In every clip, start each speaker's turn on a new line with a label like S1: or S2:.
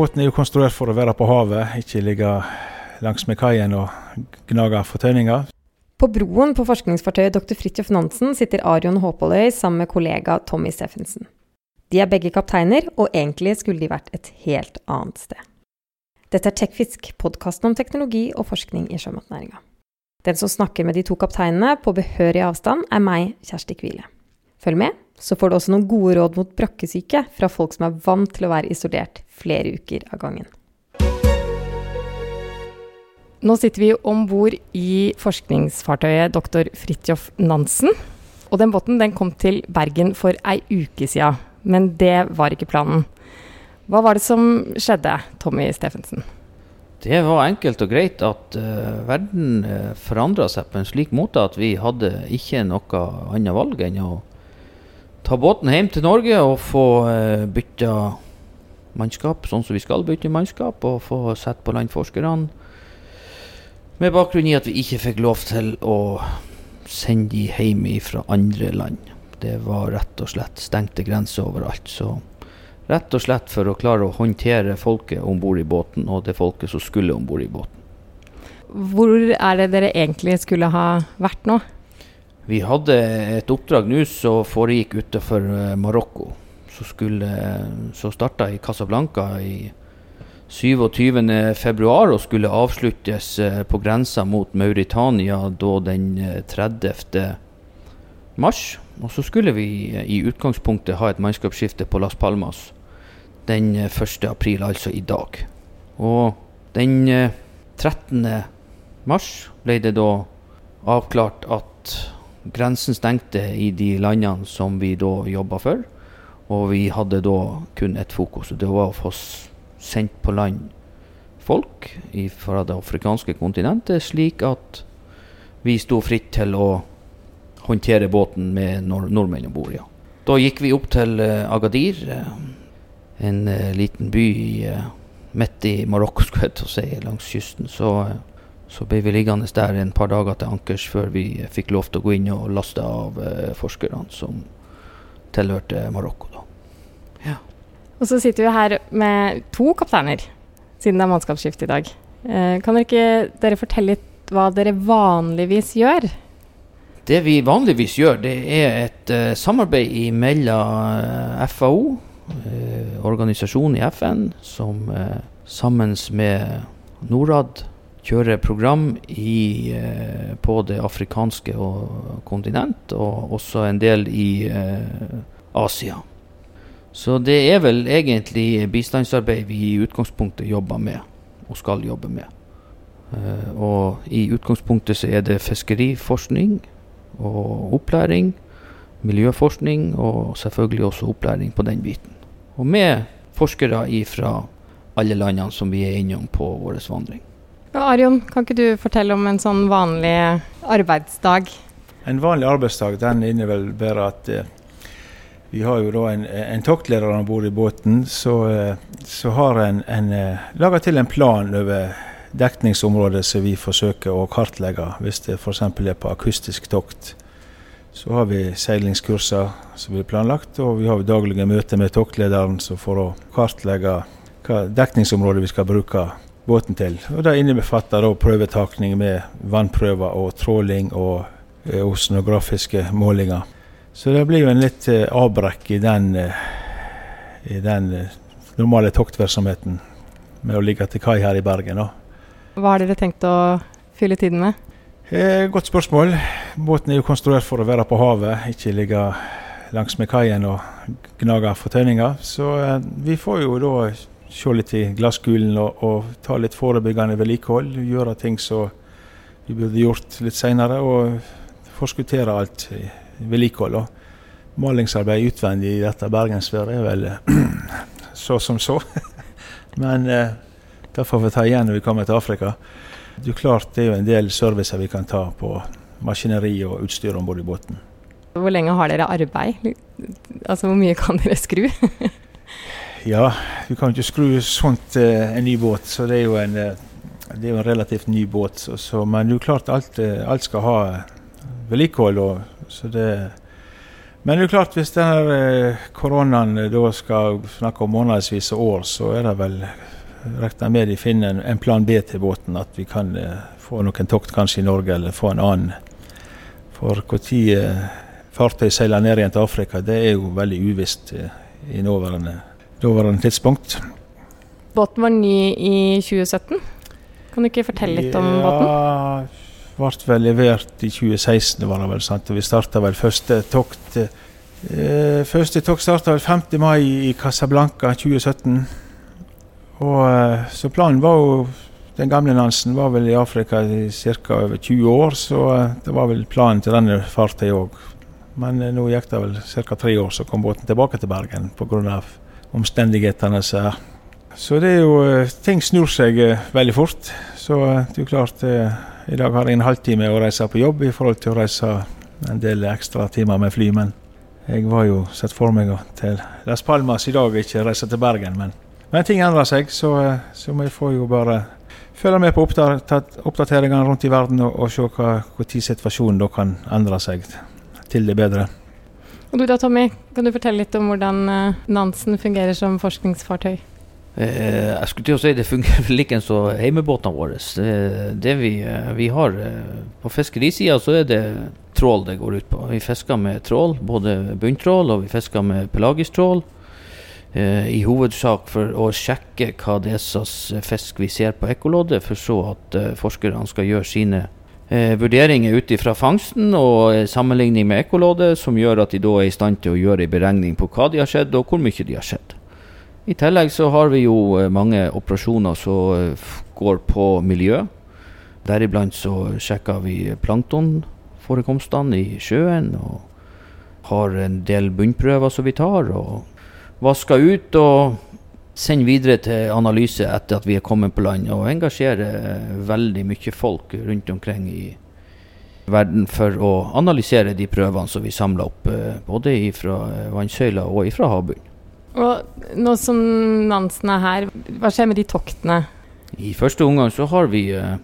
S1: båten er jo konstruert for å være på havet, ikke ligge langs med kaien og gnage fortøyninger.
S2: På broen på forskningsfartøyet Dr. Fridtjof Nansen sitter Arion Håpåløy sammen med kollega Tommy Steffensen. De er begge kapteiner, og egentlig skulle de vært et helt annet sted. Dette er Tekfisk, podkasten om teknologi og forskning i sjømatnæringa. Den som snakker med de to kapteinene på behørig avstand, er meg, Kjersti Kvile. Følg med, så får du også noen gode råd mot brakkesyke fra folk som er vant til å være isolert flere uker av gangen. Nå sitter vi om bord i forskningsfartøyet Dr. Fridtjof Nansen. Og den båten den kom til Bergen for ei uke siden, men det var ikke planen. Hva var det som skjedde, Tommy Steffensen?
S3: Det var enkelt og greit at uh, verden uh, eh, forandra seg på en slik måte at vi hadde ikke noe annet valg enn å ta båten hjem til Norge og få uh, bytta mannskap, sånn som vi skal bytte mannskap, og få sett på land forskerne. Med bakgrunn i at vi ikke fikk lov til å sende de hjem fra andre land. Det var rett og slett stengte grenser overalt. så Rett og slett for å klare å håndtere folket om bord i båten, og det folket som skulle om bord i båten.
S2: Hvor er det dere egentlig skulle ha vært nå?
S3: Vi hadde et oppdrag nå som foregikk utenfor eh, Marokko. Så, skulle, så starta i Casablanca i 27.2 og skulle avsluttes eh, på grensa mot Mauritania da den 30. Eh, mars. Og så skulle vi i utgangspunktet ha et mannskapsskifte på Las Palmas den 1. Eh, april, altså i dag. Og den 13. Eh, mars ble det da avklart at grensen stengte i de landene som vi da jobba for. Og vi hadde da kun ett fokus, og det var å få sendt på land folk fra det afrikanske kontinentet, slik at vi sto fritt til å håndtere båten med nordmenn om bord. Ja. Da gikk vi opp til uh, Agadir. Uh, en uh, liten by midt i Marokko, skulle jeg til å si, langs kysten. Så, så, ble vi liggende der en par dager til ankers før vi fikk lov til å gå inn og laste av forskerne som tilhørte Marokko. Da.
S2: Ja. Og så sitter vi her med to kapteiner, siden det er mannskapsskifte i dag. kan dere ikke dere fortelle litt hva dere vanligvis gjør?
S3: Det vi vanligvis gjør, det er et samarbeid mellom FAO uh, organisasjonen i FN som uh, sammen med Norad kjører program i, eh, på det afrikanske kontinent, og også en del i eh, Asia. Så det er vel egentlig bistandsarbeid vi i utgangspunktet jobber med, og skal jobbe med. Eh, og i utgangspunktet så er det fiskeriforskning og opplæring, miljøforskning og selvfølgelig også opplæring på den biten og med forskere fra alle landene som vi er innom på vår vandring.
S2: Ja, Arion, kan ikke du fortelle om en sånn vanlig arbeidsdag?
S1: En vanlig arbeidsdag den innebærer at eh, vi har jo da en, en toktleder om bord i båten. Så, eh, så har en, en eh, laga til en plan over dekningsområdet som vi forsøker å kartlegge, hvis det f.eks. er på akustisk tokt. Så har vi seilingskurser som blir planlagt, og vi har daglige møter med toktlederen for å kartlegge hva dekningsområdet vi skal bruke båten til. Og Det innebefatter da prøvetakning med vannprøver og tråling og osnografiske målinger. Så det blir jo en litt eh, avbrekk i den, eh, i den eh, normale toktvirksomheten med å ligge til kai her i Bergen. Da.
S2: Hva har dere tenkt å fylle tiden med?
S1: Eh, godt spørsmål. Båten er jo konstruert for å være på havet, ikke ligge langs med kaien og gnage fortøyninger. Så eh, vi får jo da se litt i glasskulen og, og, ta litt forebyggende vedlikehold. Gjøre ting som vi burde gjort litt seinere, og forskuttere alt vedlikehold. Malingsarbeid utvendig i dette bergensværet er vel så som så. Men eh, det får vi ta igjen når vi kommer til Afrika. Det er klart det er jo en del servicer vi kan ta på maskineri og utstyr om bord i båten.
S2: Hvor lenge har dere arbeid? Altså Hvor mye kan dere skru?
S1: ja, du kan ikke skru sånt uh, en ny båt, så det er jo en, uh, det er jo en relativt ny båt. Så, så, men det er jo klart alt, uh, alt skal ha vedlikehold. så det Men det er jo klart, hvis denne eh, koronaen eh, da skal snakke om månedsvis og år, så er det vel regna med de finner en, plan B til båten. At vi kan eh, få noen tokt kanskje i Norge, eller få en annen. For når eh, fartøy seiler ned igjen til Afrika, det er jo veldig uvisst eh, i nåværende, nåværende tidspunkt.
S2: Båten var ny i 2017. Kan du ikke fortelle litt om båten?
S1: Ja, ble vel levert i 2016, var det vel sant. Og vi starta vel første tokt eh, Første tokt starta vel 5. mai i Casablanca 2017. Og eh, så planen var jo Den gamle Nansen var vel i Afrika i ca. over 20 år, så eh, det var vel planen til denne fartøyet òg. Men eh, nå gikk det vel ca. tre år, så kom båten tilbake til Bergen pga. Omstendighetene er. Så det er jo eh, Ting snur seg eh, veldig fort. Så eh, det er jo klart I dag har jeg en halvtime å reise på jobb i forhold til å reise en del ekstra timer med fly. Men jeg var jo sett for meg til Las Palmas i dag, ikke reise til Bergen. Men, men ting endrer seg, så, så vi får jo bare følge med på oppdateringene rundt i verden og, og se hva situasjonen da kan endre seg til det bedre.
S2: Og du da, Tommy, kan du fortelle litt om hvordan eh, Nansen fungerer som forskningsfartøy?
S3: Eh, jeg skulle til å si det fungerer vel ikke som heimebåtene våre. Det, det vi, eh, vi har eh, På fiskerisida så er det trål det går ut på. Vi fisker med trål, både bunntrål og vi fisker med pelagisk trål. I hovedsak for å sjekke hva det er slags fisk vi ser på ekkoloddet, for så at eh, forskerne skal gjøre sine eh, vurderinger ut ifra fangsten og eh, sammenligning med ekkoloddet, som gjør at de da er i stand til å gjøre en beregning på hva de har sett og hvor mye de har sett. I tillegg så har vi jo eh, mange operasjoner som eh, går på miljø. Deriblant så sjekker vi planktonforekomstene i sjøen, og har en del bunnprøver som vi tar, og vasker ut og sender videre til analyse etter at vi er kommet på land, og engasjerer eh, veldig mye folk rundt omkring i verden for å analysere de prøvene som vi samler opp, eh, både fra vannsøyler og fra havbunnen.
S2: Og nå som Nansen er her, hva skjer med de toktene?
S3: I første omgang så har vi eh,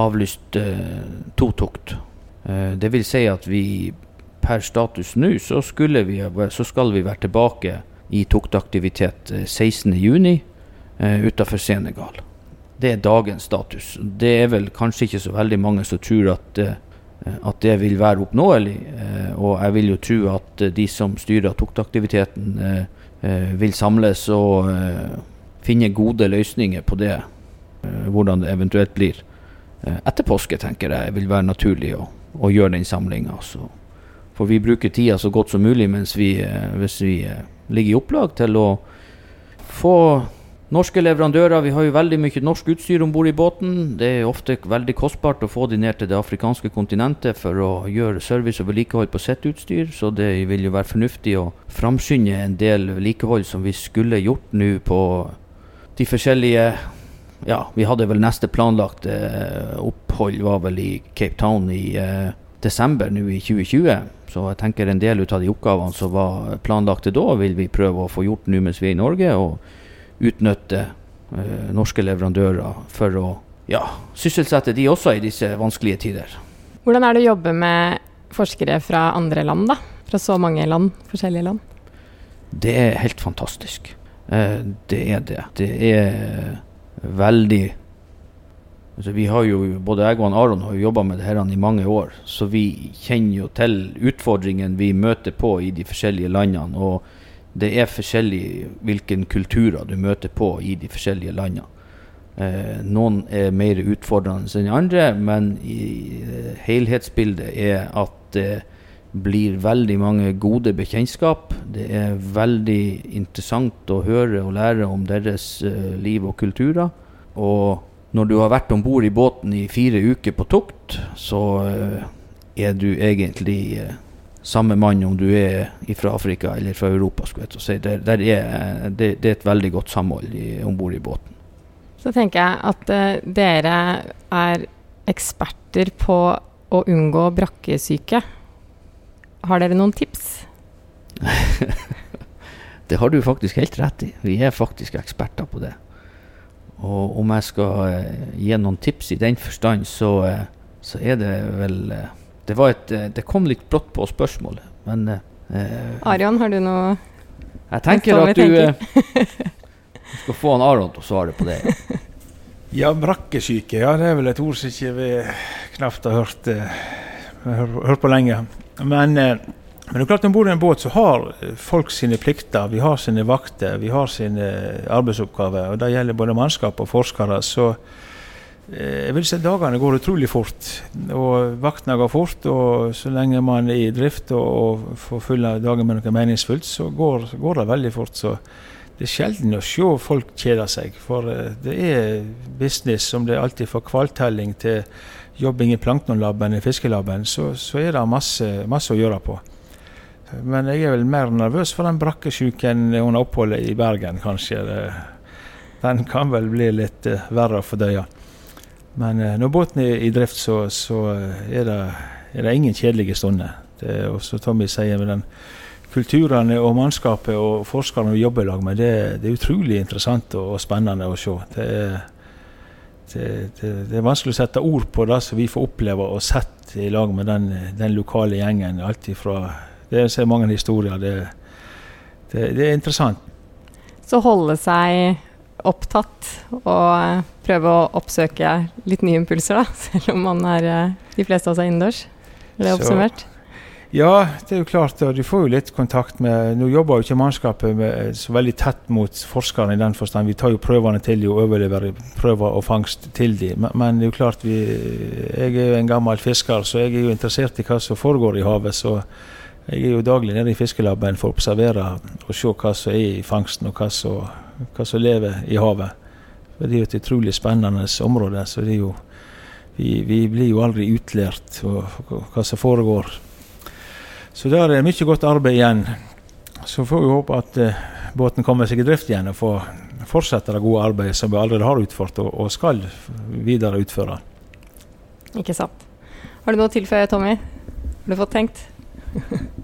S3: avlyst eh, to tokt. Eh, det vil si at vi per status nå så, vi, så skal vi være tilbake i toktaktivitet eh, 16.6 eh, utenfor Senegal. Det er dagens status. Det er vel kanskje ikke så veldig mange som tror at, eh, at det vil være oppnåelig. Eh, og jeg vil jo tro at eh, de som styrer toktaktiviteten eh, eh, vil samles og eh, finne gode løsninger på det eh, hvordan det eventuelt blir. Eh, etter påske tenker jeg vil være naturlig å, å gjøre den samlinga. For vi bruker tida så godt som mulig mens vi, eh, hvis vi eh, ligger i opplag til å få norske leverandører. Vi har jo veldig mye norsk utstyr om bord i båten. Det er ofte veldig kostbart å få de ned til det afrikanske kontinentet for å gjøre service og vedlikehold på sitt utstyr, så det vil jo være fornuftig å framskynde en del vedlikehold som vi skulle gjort nå på de forskjellige Ja, vi hadde vel neste planlagt eh, opphold var vel i Cape Town i eh, desember nå i 2020. Så jeg tenker en del ut av de oppgavene som var planlagte da, vil vi prøve å få gjort nå mens vi er i Norge. og utnytte eh, norske leverandører for å ja, sysselsette de også i disse vanskelige tider.
S2: Hvordan er det å jobbe med forskere fra andre land, da? Fra så mange land, forskjellige land?
S3: Det er helt fantastisk. Eh, det er det. Det er veldig altså Vi har jo, Både jeg og Aron har jo jobba med det her i mange år, så vi kjenner jo til utfordringene vi møter på i de forskjellige landene. og det er forskjellig hvilken kulturer du møter på i de forskjellige landene. Eh, noen er mer utfordrende enn andre, men i, eh, helhetsbildet er at det blir veldig mange gode bekjentskap. Det er veldig interessant å høre og lære om deres eh, liv og kulturer. Og når du har vært om bord i båten i fire uker på tokt, så eh, er du egentlig eh, samme mann om du er fra Afrika eller fra Europa. skulle jeg si. Der, der er, det, det er et veldig godt samhold om bord i båten.
S2: Så tenker jeg at uh, dere er eksperter på å unngå brakkesyke. Har dere noen tips?
S3: Det har du faktisk helt rett i. Vi er faktisk eksperter på det. Og om jeg skal eh, gi noen tips i den forstand, så, eh, så er det vel eh, det, var et, det kom litt brått på spørsmålet, men eh,
S2: Arian, har du noe
S3: jeg tenker at du
S2: tenker.
S3: skal få han Aron til å svare på det.
S1: Ja, brakkesyke, ja, det er vel et ord som ikke vi knapt har hørt, hørt på lenge. Men, eh, men det er klart når man bor i en båt, så har eh, folk sine plikter. Vi har sine vakter, vi har sine arbeidsoppgaver. og Det gjelder både mannskap og forskere. så eh, jeg vil si at Dagene går utrolig fort, og vaktene går fort. og Så lenge man er i drift og, og får fylle dagen med noe meningsfullt, så går, går det veldig fort. så det er sjelden å se folk kjede seg. For eh, det er business som det er alltid fra hvaltelling til jobbing i planktonlaben i fiskelaben, så, så er det masse, masse å gjøre på. Men jeg er vel mer nervøs for den brakkesjuken under oppholdet i Bergen, kanskje. Den kan vel bli litt eh, verre å fordøye. Men eh, når båten er i drift, så, så eh, er, det, er det ingen kjedelige stunder. Det, og som Tommy sier, med den kulturene og mannskapet og forskerne vi jobber i lag med, det, det er utrolig interessant og, og spennende å se. Er, det er vanskelig å sette ord på det som vi får oppleve og sett i lag med den, den lokale gjengen. Alt ifra, det er så mange historier. Det, det, det er interessant.
S2: Så holde seg opptatt og prøve å oppsøke litt nye impulser, da. Selv om man er eh, de fleste av seg er innendørs. Er det
S1: Så-
S2: oppsummert?
S1: Ja, det er jo klart. og Du får jo litt kontakt med Nå jobber jo ikke mannskapet med, så veldig tett mot forskerne i den forstand. Vi tar jo prøvene til de og overleverer prøver og fangst til de. Men, men det er jo klart vi Jeg er jo en gammel fisker, så jeg er jo interessert i hva som foregår i havet. Så jeg er jo daglig nede i fiskelabben for å observere og se hva som er i fangsten, og hva som, hva som lever i havet. For Det er jo et utrolig spennende område. så det er jo vi, vi blir jo aldri utlært hva som foregår. Så der er mye godt arbeid igjen. Så får vi håpe at eh, båten kommer seg i drift igjen og får fortsette det gode arbeidet som vi allerede har utført og, og skal videre utføre.
S2: Ikke sant. Har du noe å tilføye, Tommy? Har du fått tenkt?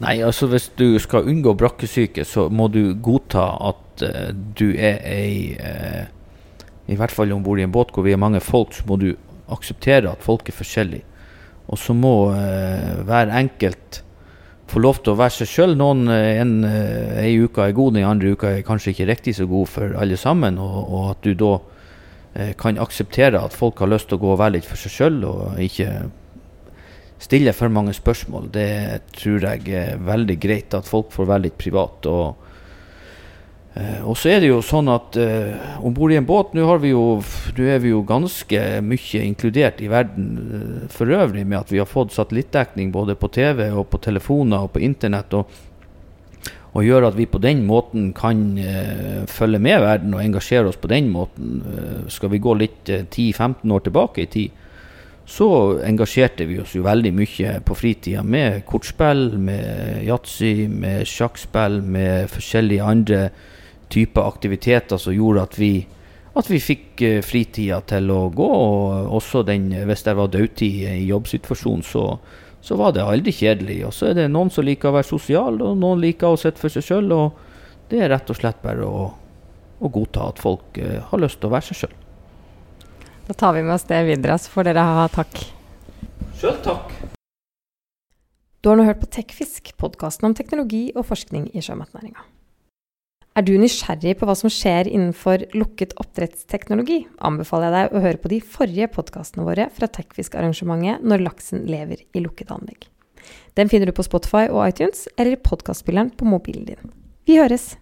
S3: Nei, altså hvis du skal unngå brakkesyke, så må du godta at uh, du er ei uh, I hvert fall om bord i en båt hvor vi er mange folk, så må du akseptere at folk er forskjellige. Og så må uh, hver enkelt få lov til å være seg sjøl. Noen en, ei uke er god, den andre uka er kanskje ikke riktig så god for alle sammen. Og, og at du da kan akseptere at folk har lyst til å gå og være litt for seg sjøl, og ikke stille for mange spørsmål. Det tror jeg er veldig greit at folk får være litt privat. Og, eh, og så er det jo sånn at uh, om bord i en båt Nå er vi jo ganske mye inkludert i verden eh, for øvrig med at vi har fått satellittdekning både på TV og på telefoner og på internett. og og gjør at vi på den måten kan uh, følge med verden og engasjere oss på den måten. Uh, skal vi gå litt uh, 10-15 år tilbake i tid, så engasjerte vi oss jo veldig mye på fritida med kortspill, med yatzy, med sjakkspill, med forskjellige andre typer aktiviteter som gjorde at vi, at vi fikk eh, fritida til å gå. Og også den, hvis det var dødtid i jobbsituasjonen, så, så var det aldri kjedelig. Og så er det noen som liker å være sosial, og noen liker å sitte for seg sjøl. Og det er rett og slett bare å, å godta at folk eh, har lyst til å være seg sjøl.
S2: Da tar vi med oss det videre, så får dere ha takk.
S3: Sjøl takk.
S2: Du har nå hørt på Tekfisk, podkasten om teknologi og forskning i sjømatnæringa. Er du nysgjerrig på hva som skjer innenfor lukket oppdrettsteknologi, anbefaler jeg deg å høre på de forrige podkastene våre fra Tekfisk-arrangementet Når laksen lever i lukket anlegg. Den finner du på Spotify og iTunes, eller i podkastspilleren på mobilen din. Vi høres!